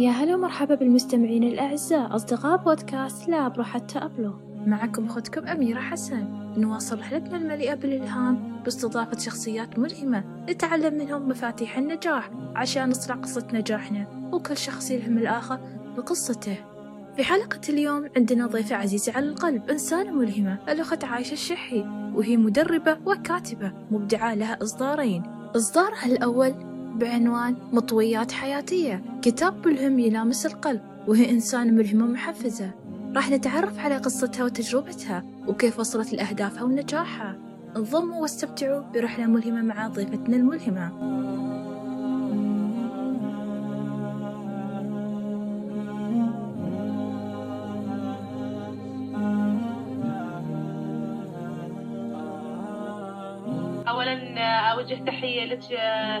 يا هلا ومرحبا بالمستمعين الأعزاء أصدقاء بودكاست لا أبرو حتى أبلو. معكم أختكم أميرة حسن. نواصل رحلتنا المليئة بالإلهام باستضافة شخصيات ملهمة نتعلم منهم مفاتيح النجاح عشان نصنع قصة نجاحنا وكل شخص يلهم الآخر بقصته. في حلقة اليوم عندنا ضيفة عزيزة على القلب إنسانة ملهمة الأخت عايشة الشحي وهي مدربة وكاتبة مبدعة لها إصدارين. إصدارها الأول بعنوان مطويات حياتية. كتاب ملهم يلامس القلب وهي إنسانة ملهمة ومحفزة. راح نتعرف على قصتها وتجربتها وكيف وصلت لأهدافها ونجاحها. انضموا واستمتعوا برحلة ملهمة مع ضيفتنا الملهمة. اولا اوجه تحية لك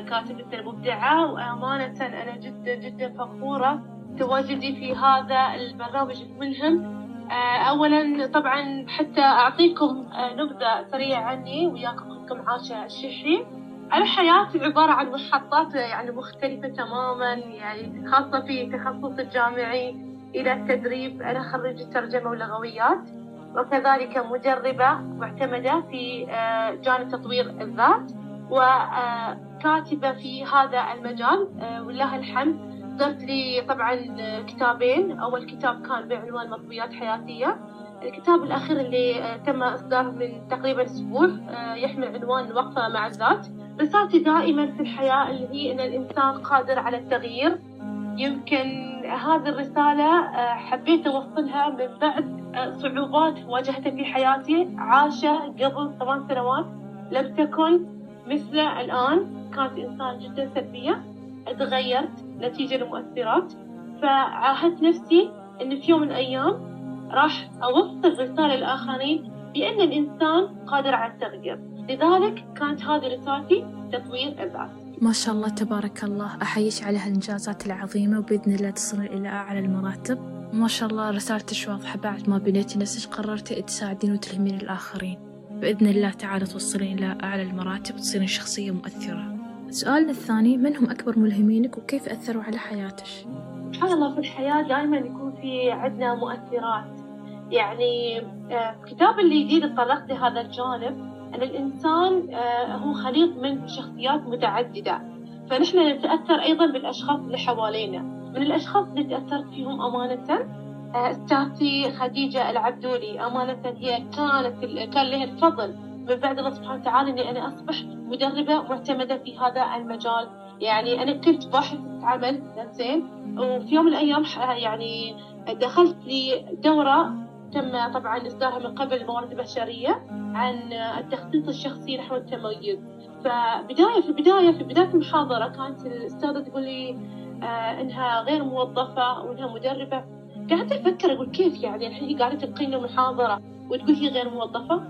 كاتبتنا المبدعة وأمانة أنا جدا جدا فخورة تواجدي في هذا البرنامج الملهم. اولا طبعا حتى أعطيكم نبذة سريعة عني وياكم اختكم عاشة الشحي أنا حياتي عبارة عن محطات يعني مختلفة تماما يعني خاصة في تخصص الجامعي إلى التدريب. أنا خريجة ترجمة ولغويات وكذلك مدربة معتمدة في جانب تطوير الذات. وكاتبة في هذا المجال ولله الحمد. صدرت لي طبعا كتابين. أول كتاب كان بعنوان مطويات حياتية. الكتاب الأخير اللي تم إصداره من تقريبا أسبوع يحمل عنوان وقفة مع الذات. رسالتي دائما في الحياة اللي هي أن الإنسان قادر على التغيير. يمكن هذه الرسالة حبيت أوصلها من بعد صعوبات واجهتها في حياتي عاشة قبل ثمان سنوات. لم تكن مثل الآن كانت إنسان جدا سلبية تغيرت نتيجة لمؤثرات فعاهدت نفسي أن في يوم من الأيام راح أوصل رسالة للآخرين بأن الإنسان قادر على التغيير. لذلك كانت هذه رسالتي تطوير الذات ما شاء الله تبارك الله. أحييك على هالإنجازات العظيمة وبإذن الله تصلين إلى أعلى المراتب. ما شاء الله رسالتك واضحة بعد ما بنيتي نفسك قررتي تساعدين وتلهمين الآخرين. بإذن الله تعالى توصلين إلى أعلى المراتب وتصيرين شخصية مؤثرة. سؤالنا الثاني من هم أكبر ملهمينك وكيف أثروا على حياتك؟ سبحان الله في الحياة دائما يكون في عندنا مؤثرات. يعني في كتاب اللي جديد تطرقت لهذا الجانب أن الإنسان هو خليط من شخصيات متعددة. فنحن نتأثر أيضا بالأشخاص اللي حوالينا. من الأشخاص اللي تأثرت فيهم أمانة أستاذتي خديجة العبدولي أمانة هي كانت كان لها الفضل من بعد الله سبحانه وتعالى إني أنا أصبح مدربة معتمدة في هذا المجال. يعني أنا كنت باحثة عمل زين. وفي يوم من الأيام يعني دخلت لدورة تم طبعا إصدارها من قبل الموارد البشرية عن التخطيط الشخصي نحو التميز. فبداية في البداية في بداية المحاضرة كانت الأستاذة تقول لي آه إنها غير موظفة وإنها مدربة. قعدت أفكر أقول كيف يعني الحين قاعدة تلقينا محاضرة وتقول هي غير موظفة؟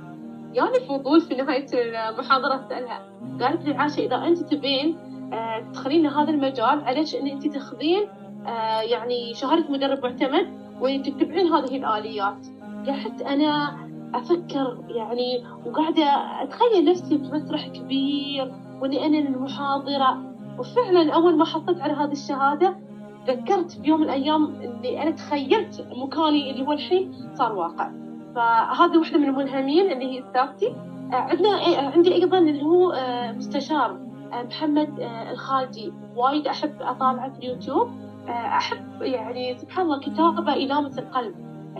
يعني فضول في نهاية المحاضرة أسألها. قالت لي عاشة إذا أنت تبين آه تدخلين هذا المجال عليك أن أنت تاخذين آه يعني شهادة مدرب معتمد وتتبعين هذه الآليات. قعدت أنا أفكر يعني وقاعدة أتخيل نفسي في مسرح كبير وإني أنا المحاضرة وفعلا أول ما حصلت على هذه الشهادة ذكرت في يوم من الأيام إني أنا تخيلت مكاني اللي هو الحين صار واقع. فهذه واحدة من الملهمين اللي هي استاذتي عندنا عندي أيضا اللي هو مستشار محمد الخالدي. وايد أحب أطالعه في اليوتيوب. أحب يعني سبحان الله كتابة يلامس القلب.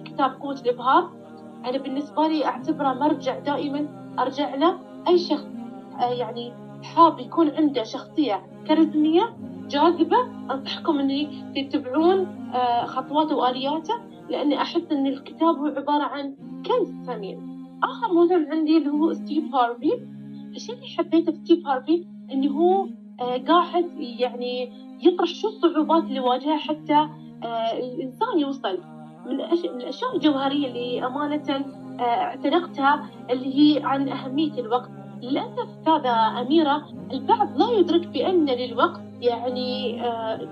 كتاب قوة الإبهار. أنا بالنسبة لي أعتبره مرجع دائما أرجع له. أي شخص يعني حاب يكون عنده شخصية كاريزمية جاذبة أنصحكم أن تتبعون خطواته وآلياته لأني أحس أن الكتاب هو عبارة عن كنز ثمين آخر مهم عندي اللي هو ستيف هارفي. الشيء اللي حبيته في ستيف هارفي أنه هو قاعد يعني يطرح شو الصعوبات اللي واجهها حتى الإنسان يوصل. من الأشياء الجوهرية اللي أمانة اعتنقتها اللي هي عن أهمية الوقت. للأسف أستاذة أميرة البعض لا يدرك بأن للوقت يعني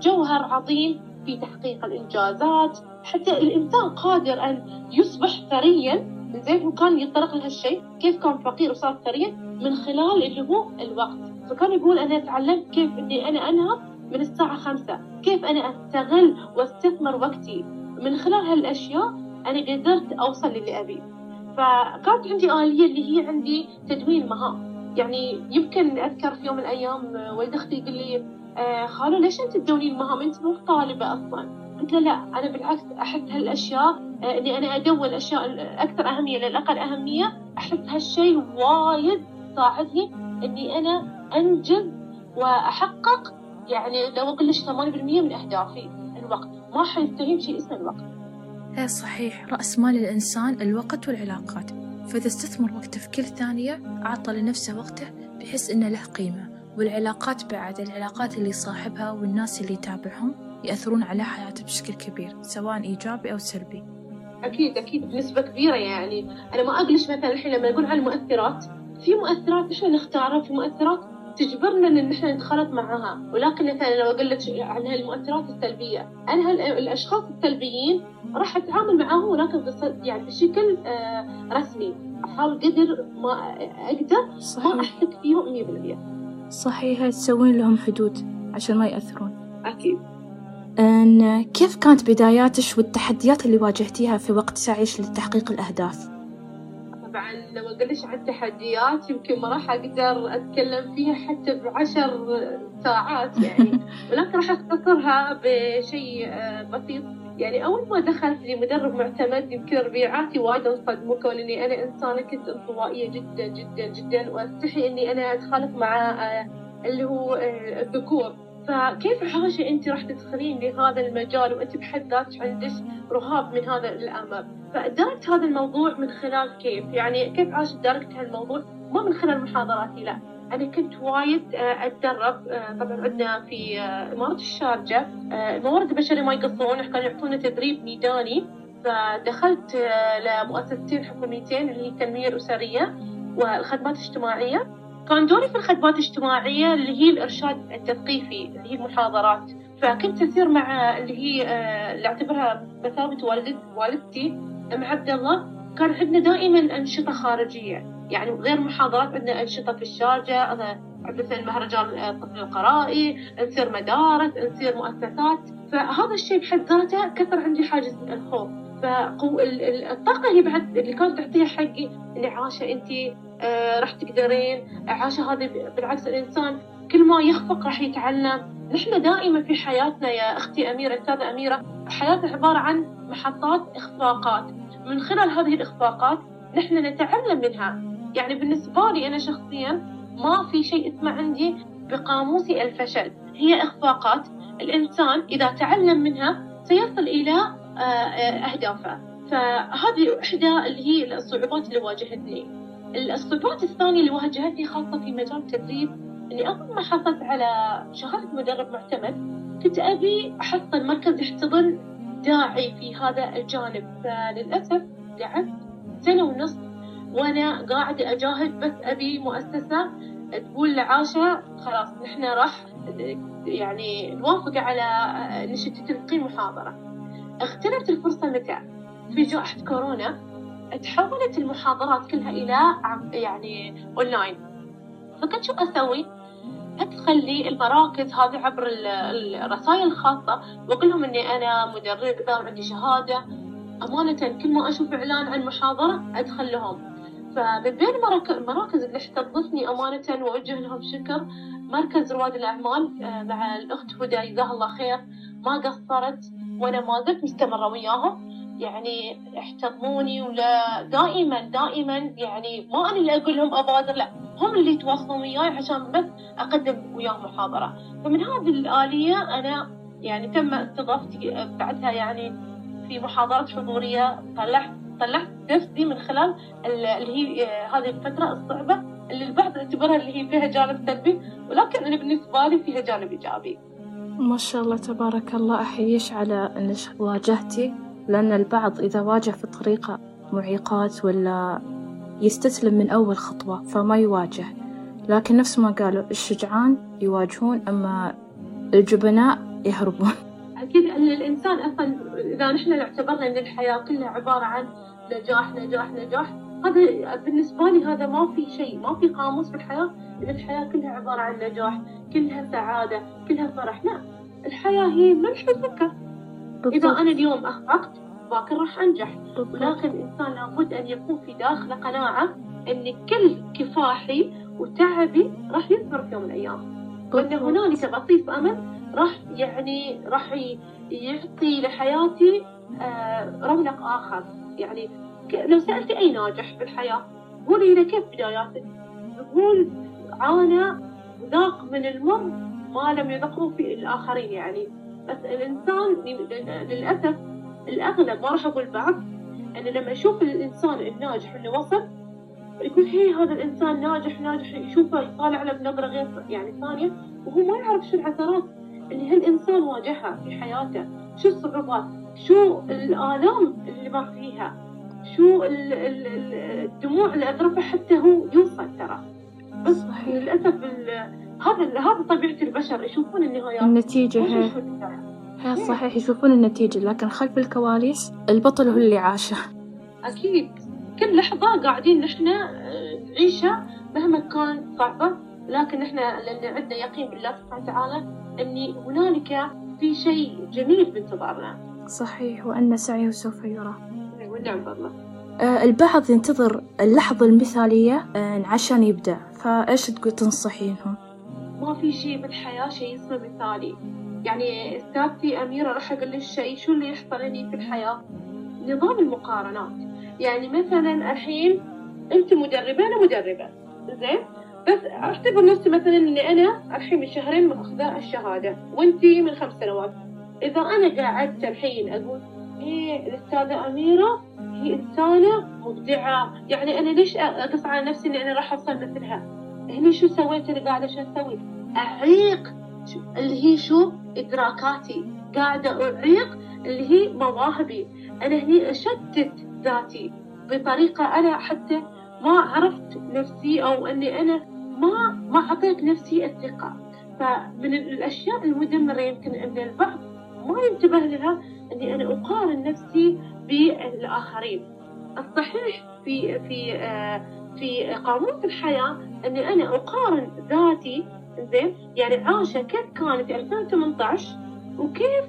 جوهر عظيم في تحقيق الإنجازات. حتى الإنسان قادر أن يصبح ثريا. زين هو كان يتطرق لهالشيء كيف كان فقير وصار ثريا؟ من خلال اللي هو الوقت. فكان يقول أنا تعلمت كيف إني أنا أنهض من الساعة خمسة. كيف أنا أستغل وأستثمر وقتي؟ من خلال هالأشياء أنا قدرت أوصل للي أبيه فكانت عندي آلية اللي هي عندي تدوين مهام. يعني يمكن أذكر في يوم من الأيام ولد أختي يقول لي آه خالو ليش أنت تدونين المهام؟ أنت مو طالبة أصلا. قلت له لا أنا بالعكس أحس هالأشياء آه إني أنا أدون الأشياء الأكثر أهمية للأقل أهمية أحس هالشيء وايد ساعدني إني أنا أنجز وأحقق يعني لو أقول لك 80% من أهدافي الوقت. ما حيستهين شيء اسمه الوقت. إيه صحيح. رأس مال الإنسان الوقت والعلاقات. فإذا استثمر وقته في كل ثانية أعطى لنفسه وقته بحس إنه له قيمة. والعلاقات بعد العلاقات اللي صاحبها والناس اللي يتابعهم يأثرون على حياته بشكل كبير سواء إيجابي أو سلبي. أكيد أكيد بنسبة كبيرة يعني. أنا ما أقلش مثلا الحين لما نقول عن المؤثرات في مؤثرات إحنا نختارها؟ في مؤثرات تجبرنا إن إحنا نتخلط معها. ولكن مثلا لو أقول لك عن هالمؤثرات السلبية أنا الأشخاص السلبيين راح أتعامل معاهم ولكن يعني بشكل آه رسمي. أحاول قدر ما أقدر صحيح. ما أحتك فيهم 100% صحيح تسوين لهم حدود عشان ما يأثرون. أكيد. أن كيف كانت بداياتك والتحديات اللي واجهتيها في وقت سعيش لتحقيق الأهداف؟ طبعا لو اقولش عن التحديات يمكن ما راح أقدر أتكلم فيها حتى بعشر ساعات يعني. ولكن راح أختصرها بشيء آه، بسيط. يعني أول ما دخلت لي مدرب معتمد يمكن ربيعاتي وايد انصدموا كون اني أنا إنسانة كنت انطوائية جدا جدا جدا وأستحي إني أنا أتخالف مع آه، اللي هو آه، الذكور. فكيف عاشة أنت راح تدخلين لهذا المجال وأنت بحد ذاتك عندك رهاب من هذا الأمر؟ فدركت هذا الموضوع من خلال كيف؟ يعني كيف عاشت دركت هالموضوع؟ ما من خلال محاضراتي لا. أنا كنت وايد آه، أتدرب آه، طبعا عندنا في آه، إمارة الشارجة. الموارد البشرية ما يقصرون كانوا يعطونا تدريب ميداني. فدخلت لمؤسستين حكوميتين اللي هي التنمية الأسرية والخدمات الاجتماعية. كان دوري في الخدمات الاجتماعية اللي هي الإرشاد التثقيفي اللي هي المحاضرات. فكنت أسير مع اللي هي آه، اللي أعتبرها مثابة والدت والدتي أم عبد الله. كان عندنا دائما أنشطة خارجية. يعني غير محاضرات عندنا أنشطة في الشارجة مثل مهرجان الطفل القرائي نسير مدارس نسير مؤسسات. فهذا الشيء بحد ذاته كثر عندي حاجز الخوف. فقو الطاقة اللي بعد اللي كانت تعطيها حقي اللي عاشة أنت آه راح تقدرين. عاشة هذه بالعكس الإنسان كل ما يخفق راح يتعلم. نحن دائما في حياتنا يا أختي أميرة أستاذة أميرة حياتنا عبارة عن محطات إخفاقات. من خلال هذه الإخفاقات نحن نتعلم منها. يعني بالنسبة لي أنا شخصيا ما في شيء اسمه عندي بقاموسي الفشل هي إخفاقات. الإنسان إذا تعلم منها سيصل إلى آه، آه، أهدافه. فهذه إحدى اللي هي الصعوبات اللي واجهتني. الصعوبات الثانية اللي واجهتني خاصة في مجال التدريب إني أول ما حصلت على شهادة مدرب معتمد كنت أبي أحصل مركز يحتضن داعي في هذا الجانب. فللأسف قعدت سنة ونص وأنا قاعدة أجاهد بس أبي مؤسسة تقول لعاشة خلاص نحن راح يعني نوافق على نشتي تلقين محاضرة اغتنمت الفرصة متى؟ في جائحة كورونا تحولت المحاضرات كلها إلى يعني أونلاين فكنت شو أسوي؟ أدخل لي المراكز هذه عبر الرسائل الخاصة وأقول لهم إني أنا مدربة وعندي شهادة أمانة كل ما أشوف إعلان عن محاضرة أدخل لهم فمن بين المراكز اللي احتضتني أمانة وأوجه لهم شكر مركز رواد الأعمال آه، مع الأخت هدى جزاها الله خير. ما قصرت وأنا ما زلت مستمرة وياهم. يعني احتضنوني ولا دائما دائما يعني ما أنا اللي أقول لهم أبادر لا هم اللي يتواصلون وياي عشان بس أقدم وياهم محاضرة. فمن هذه الآلية أنا يعني تم استضافتي بعدها يعني في محاضرات حضورية طلعت طلعت نفسي من خلال اللي هي هذه الفترة الصعبة اللي البعض يعتبرها اللي هي فيها جانب سلبي ولكن أنا بالنسبة لي فيها جانب إيجابي. ما شاء الله تبارك الله أحييش على أنك واجهتي لأن البعض إذا واجه في الطريقة معيقات ولا يستسلم من أول خطوة فما يواجه. لكن نفس ما قالوا الشجعان يواجهون أما الجبناء يهربون. أكيد أن الإنسان أصلا إذا نحن اعتبرنا أن الحياة كلها عبارة عن نجاح نجاح نجاح هذا بالنسبة لي هذا ما في شيء ما في قاموس في الحياة إن الحياة كلها عبارة عن نجاح كلها سعادة كلها فرح. لا الحياة هي ملح وسكر إذا أنا اليوم أخفقت باكر راح أنجح. ولكن الإنسان لابد أن يكون في داخله قناعة أن كل كفاحي وتعبي راح يثمر في يوم من الأيام. وأن هنالك بطيف أمل راح يعني راح يعطي لحياتي آه، رونق آخر. يعني لو سألتي أي ناجح في الحياة قولي له كيف بداياتك؟ يقول عانى وذاق من المر ما لم يذقه في الآخرين. يعني بس الإنسان للأسف الأغلب ما راح أقول بعض أنا لما أشوف الإنسان الناجح إنه وصل يقول هي هذا الإنسان ناجح ناجح يشوفه يطالع له بنظرة غير يعني ثانية وهو ما يعرف شو العثرات. اللي هالإنسان واجهها في حياته شو الصعوبات شو الآلام اللي مر فيها؟ شو الدموع اللي أذرفها حتى هو يوصل ترى؟ بس صحيح. للأسف هذا هذا طبيعة البشر يشوفون النهايات. النتيجة هي هي صحيح يشوفون النتيجة لكن خلف الكواليس البطل هو اللي عاشه. أكيد. كل لحظة قاعدين نحن آه، نعيشها مهما كان صعبة لكن إحنا لأن عندنا يقين بالله سبحانه وتعالى أن هنالك في شيء جميل بانتظارنا. صحيح وأن سعيه سوف يرى. ونعم بالله آه البعض ينتظر اللحظة المثالية آه عشان يبدأ فإيش تقول تنصحينهم؟ ما في شيء بالحياة شيء اسمه مثالي. يعني استاذتي أميرة راح أقول لك شيء شو اللي يحصل لي في الحياة؟ نظام المقارنات. يعني مثلا الحين أنت مدربة أنا مدربة. زين؟ بس اعتبر نفسي مثلا إني أنا الحين من شهرين ماخذه الشهادة وأنتي من خمس سنوات. إذا أنا قعدت الحين أقول إيه الأستاذة أميرة هي إنسانة مبدعة. يعني أنا ليش اقص على نفسي إني أنا راح اوصل مثلها؟ هني شو سويت أنا قاعدة شو أسوي؟ أعيق اللي هي شو؟ إدراكاتي. قاعدة أعيق اللي هي مواهبي. أنا هني أشتت ذاتي بطريقة أنا حتى ما عرفت نفسي أو أني أنا ما ما أعطيت نفسي الثقة. فمن الأشياء المدمرة يمكن أن البعض ما ينتبه لها أني أنا أقارن نفسي بالآخرين. الصحيح في في آه في قانون الحياة أني أنا أقارن ذاتي زين يعني عاشه كيف كانت 2018 وكيف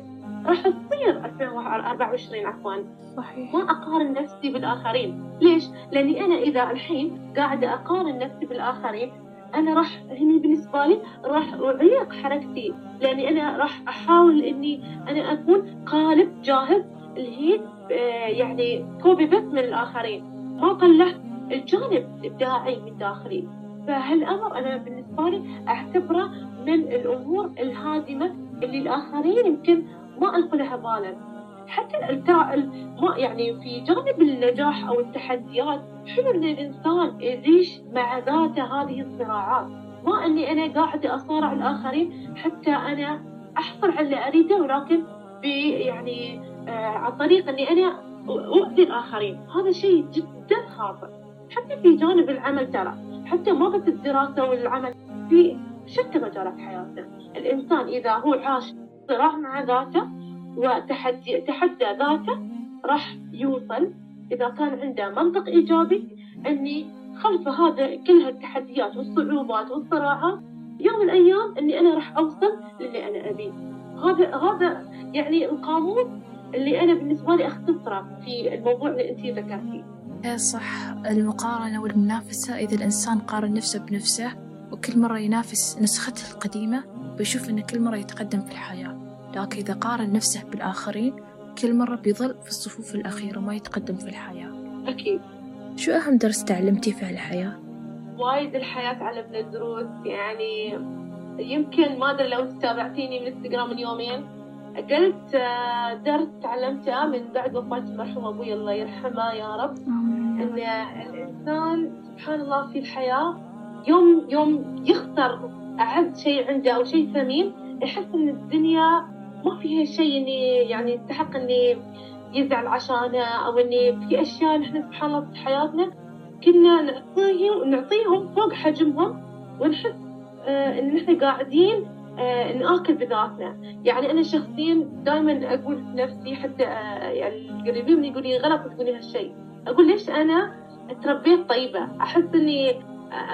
راح تصير 2024 عفوا. صحيح. ما أقارن نفسي بالآخرين. ليش؟ لأني أنا إذا الحين قاعدة أقارن نفسي بالآخرين أنا راح هني بالنسبة لي راح أعيق حركتي. لأني أنا راح أحاول إني أنا أكون قالب جاهز اللي هي آه، يعني كوبي بس من الآخرين. ما طلعت الجانب الابداعي من داخلي. فهالأمر أنا بالنسبة لي أعتبره من الأمور الهادمة اللي الآخرين يمكن ما القوا لها بالا حتى ما يعني في جانب النجاح أو التحديات حلو إن الإنسان يعيش مع ذاته هذه الصراعات؟ ما إني أنا قاعدة أصارع الآخرين حتى أنا أحصل على اللي أريده ولكن ب يعني آه عن طريق إني أنا أؤذي الآخرين. هذا شيء جدا خاطئ. حتى في جانب العمل ترى حتى ما بس الدراسه والعمل في شتى مجالات حياتنا الإنسان إذا هو عاش صراع مع ذاته وتحدي تحدى ذاته راح يوصل إذا كان عنده منطق إيجابي أني خلف هذا كل هالتحديات والصعوبات والصراعات يوم من الأيام أني أنا راح أوصل للي أنا أبيه. هذا هذا يعني القانون اللي أنا بالنسبة لي أختصره في الموضوع اللي أنت ذكرتيه. إيه صح المقارنة والمنافسة إذا الإنسان قارن نفسه بنفسه وكل مرة ينافس نسخته القديمة بيشوف إنه كل مرة يتقدم في الحياة. لكن إذا قارن نفسه بالآخرين كل مرة بيظل في الصفوف الأخيرة ما يتقدم في الحياة. أكيد. شو أهم درس تعلمتي في الحياة؟ وايد الحياة تعلمنا دروس يعني يمكن ما أدري لو تابعتيني من إنستغرام من يومين قلت آه، درس تعلمته من بعد وفاة المرحوم أبوي الله يرحمه يا رب. إن الإنسان سبحان الله في الحياة يوم يوم يخسر أعز شيء عنده أو شيء ثمين يحس إن الدنيا ما فيها شيء إني يعني يستحق إني يزعل عشانه أو إني في أشياء نحن سبحان الله في حياتنا كنا نعطيهم نعطيهم فوق حجمهم ونحس آه إن نحن قاعدين آه نأكل بذاتنا. يعني أنا شخصيا دائما أقول في نفسي حتى آه يعني القريبين مني يقولوا لي غلط تقولي هالشيء. أقول ليش أنا تربيت طيبة؟ أحس إني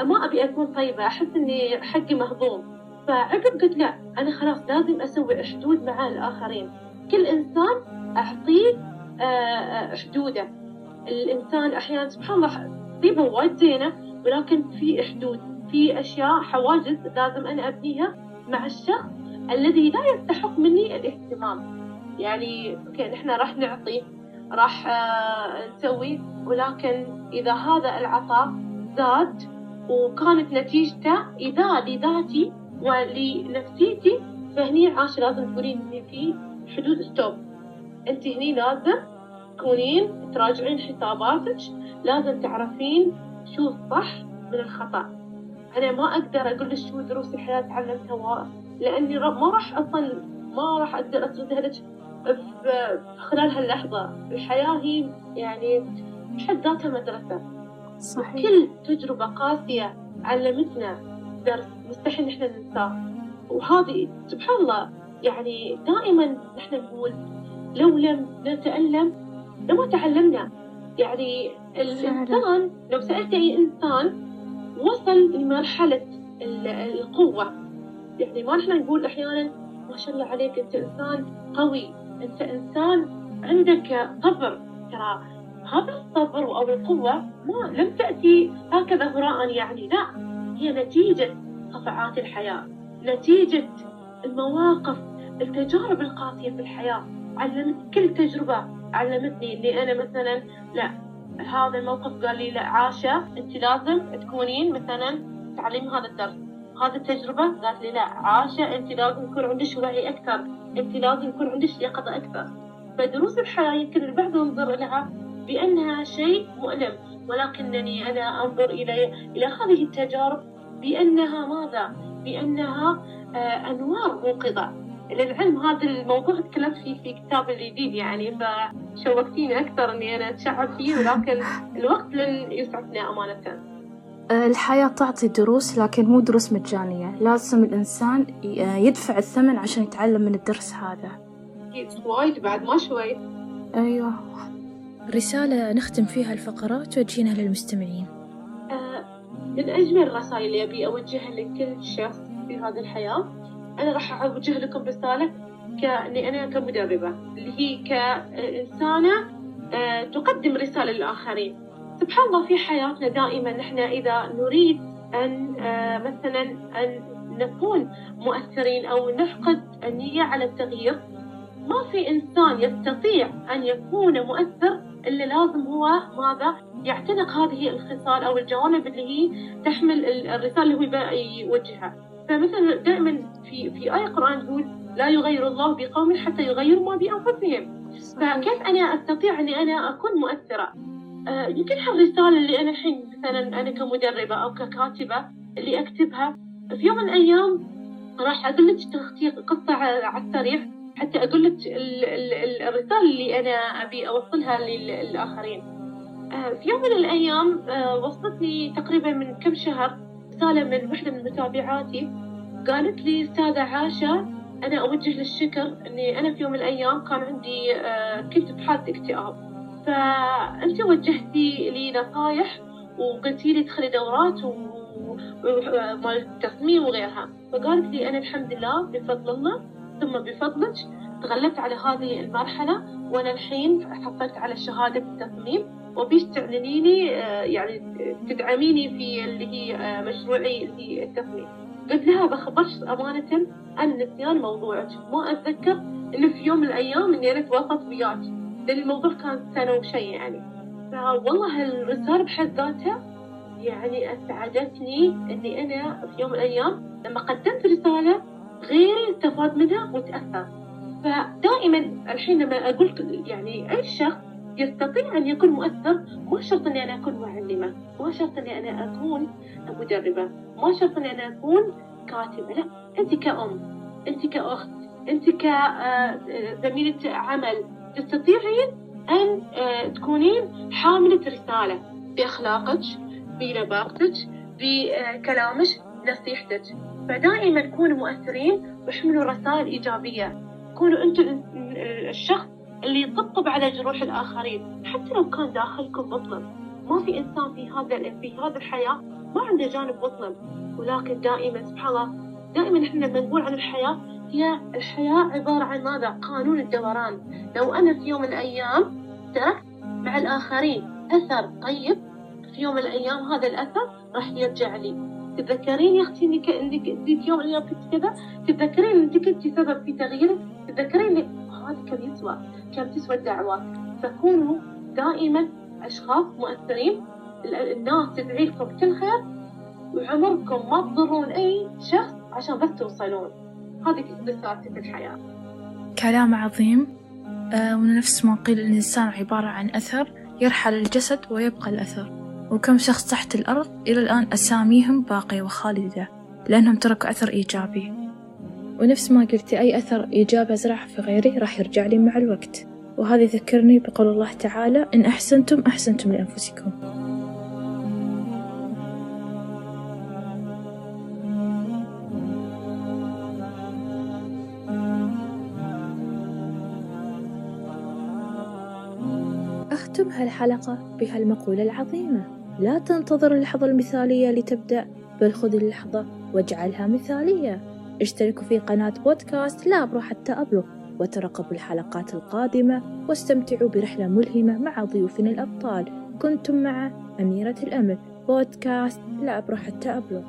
ما أبي أكون طيبة. أحس إني حقي مهضوم. فعقب قلت لا أنا خلاص لازم أسوي حدود مع الآخرين. كل إنسان أعطيه آه، آه، حدوده الإنسان أحيانا سبحان الله تصيبه وايد زينة ولكن في حدود في أشياء حواجز لازم أنا أبنيها مع الشخص الذي لا يستحق مني الاهتمام. يعني أوكي نحن راح نعطي راح آه، نسوي ولكن إذا هذا العطاء زاد وكانت نتيجته إذا لذاتي ولنفسيتي فهني عاش لازم تقولين في حدود ستوب أنت هني لازم تكونين تراجعين حساباتك لازم تعرفين شو الصح من الخطأ. أنا ما أقدر أقول لك شو دروس الحياة تعلمتها لأني ما راح أصلا ما راح أقدر أسردها لك في خلال هاللحظة. الحياة هي يعني بحد ذاتها مدرسة. صحيح. كل تجربة قاسية علمتنا درس مستحيل نحن ننساه. وهذه سبحان الله يعني دائما نحن نقول لو لم نتألم لما تعلمنا. يعني الإنسان لو سألت أي إنسان وصل لمرحلة القوة. يعني ما نحن نقول أحيانا ما شاء الله عليك أنت إنسان قوي. أنت إنسان عندك صبر. ترى هذا الصبر أو القوة ما لم تأتي هكذا هراء يعني لا. هي نتيجة صفعات الحياة نتيجة المواقف التجارب القاسية في الحياة. علمت كل تجربة. علمتني إني أنا مثلا لا هذا الموقف قال لي لا عاشة أنت لازم تكونين مثلا تعلمي هذا الدرس. هذه التجربة قالت لي لا عاشة أنت لازم يكون عندك وعي أكثر. أنت لازم يكون عندك يقظة أكثر. فدروس الحياة يمكن البعض ينظر لها بأنها شيء مؤلم. ولكنني أنا أنظر إلى إلى هذه التجارب بأنها ماذا؟ بأنها آه أنوار موقظة. للعلم هذا الموضوع تكلمت فيه في كتاب الجديد يعني فشوقتيني أكثر إني أنا أتشعب فيه ولكن الوقت لن يسعفنا أمانة. الحياة تعطي دروس لكن مو دروس مجانية. لازم الإنسان يدفع الثمن عشان يتعلم من الدرس هذا. وايد بعد ما شوي أيوة. رسالة نختم فيها الفقرات توجهينها للمستمعين. آه من أجمل الرسائل اللي أبي أوجهها لكل شخص في هذه الحياة أنا راح أوجه لكم رسالة كأني أنا كمدربة اللي هي كإنسانة آه تقدم رسالة للآخرين. سبحان الله في حياتنا دائما نحن إذا نريد أن آه، مثلا أن نكون مؤثرين أو نفقد النية على التغيير ما في إنسان يستطيع أن يكون مؤثر إلا لازم هو ماذا؟ يعتنق هذه الخصال أو الجوانب اللي هي تحمل الرسالة اللي هو يوجهها. فمثلا دائما في في آية قرآن تقول لا يغير الله بقوم حتى يغيروا ما بأنفسهم. فكيف أنا أستطيع أني أنا أكون مؤثرة؟ آه، يمكن هالرسالة اللي أنا الحين مثلا أنا كمدربة أو ككاتبة اللي أكتبها في يوم من الأيام راح أقول لك قصة على السريع حتى أقول لك الرسالة اللي أنا أبي أوصلها للآخرين. آه، في يوم من الأيام آه، وصلتني تقريبا من كم شهر رسالة من واحدة من متابعاتي. قالت لي أستاذة عاشة أنا أوجه للشكر أني أنا في يوم من الأيام كان عندي كنت بحالة اكتئاب. فأنت وجهتي لي نصايح وقلتي لي ادخلي دورات ومال التصميم وغيرها. فقالت لي أنا الحمد لله بفضل الله ثم بفضلك تغلبت على هذه المرحلة وأنا الحين حصلت على شهادة التصميم وبيش تعلنيني آه، يعني تدعميني في اللي هي آه، مشروعي اللي هي التصميم. قلت لها بخبرش أمانة أنا نسيان موضوعك. ما أتذكر إنه في يوم من الأيام إني أنا تواصلت وياك لأن الموضوع كان سنة وشي يعني. فوالله الرسالة بحد ذاتها يعني أسعدتني إني أنا في يوم من الأيام لما قدمت رسالة غيري استفاد منها وتأثر. فدائما الحين لما أقول يعني أي شخص يستطيع أن يكون مؤثر ما شرط أني أنا أكون معلمة ما شرط أني أنا أكون مدربة ما شرط أني أنا أكون كاتبة. لا أنت كأم أنت كأخت أنت كزميلة عمل تستطيعين أن آه، تكونين حاملة رسالة بأخلاقك بلباقتك بكلامك نصيحتك. فدائما كونوا مؤثرين واحملوا رسائل إيجابية. كونوا أنتم الشخص اللي يطبطب على جروح الآخرين. حتى لو كان داخلكم مظلم ما في إنسان في هذا في هذا الحياة ما عنده جانب مظلم. ولكن دائما سبحان الله دائما إحنا لما نقول عن الحياة هي الحياة عبارة عن ماذا؟ قانون الدوران. لو أنا في يوم من الأيام تركت مع الآخرين أثر طيب في يوم من الأيام هذا الأثر راح يرجع لي. تتذكرين يا أختي إنك انك انت يوم من كنت كذا؟ تتذكرين انت كنت سبب في تغييرك تتذكرين هذا كم يسوى كم تسوى الدعوات فكونوا دائما أشخاص مؤثرين الناس تدعي لكم كل خير وعمركم ما تضرون أي شخص عشان بس توصلون. هذه رسالتي في الحياة. كلام عظيم. آه ونفس ما قيل الإنسان عبارة عن أثر يرحل الجسد ويبقى الأثر. وكم شخص تحت الأرض إلى الآن أساميهم باقية وخالدة لأنهم تركوا أثر إيجابي. ونفس ما قلتي أي أثر إيجابي أزرعه في غيري راح يرجع لي مع الوقت. وهذا يذكرني بقول الله تعالى إن أحسنتم أحسنتم لأنفسكم. أختم هالحلقة بهالمقولة العظيمة. لا تنتظر اللحظة المثالية لتبدأ بل خذ اللحظة واجعلها مثالية. اشتركوا في قناة بودكاست لا أبرو حتى أبلغ وترقبوا الحلقات القادمة واستمتعوا برحلة ملهمة مع ضيوفنا الأبطال. كنتم مع أميرة الأمل بودكاست لا أبرو حتى أبلغ.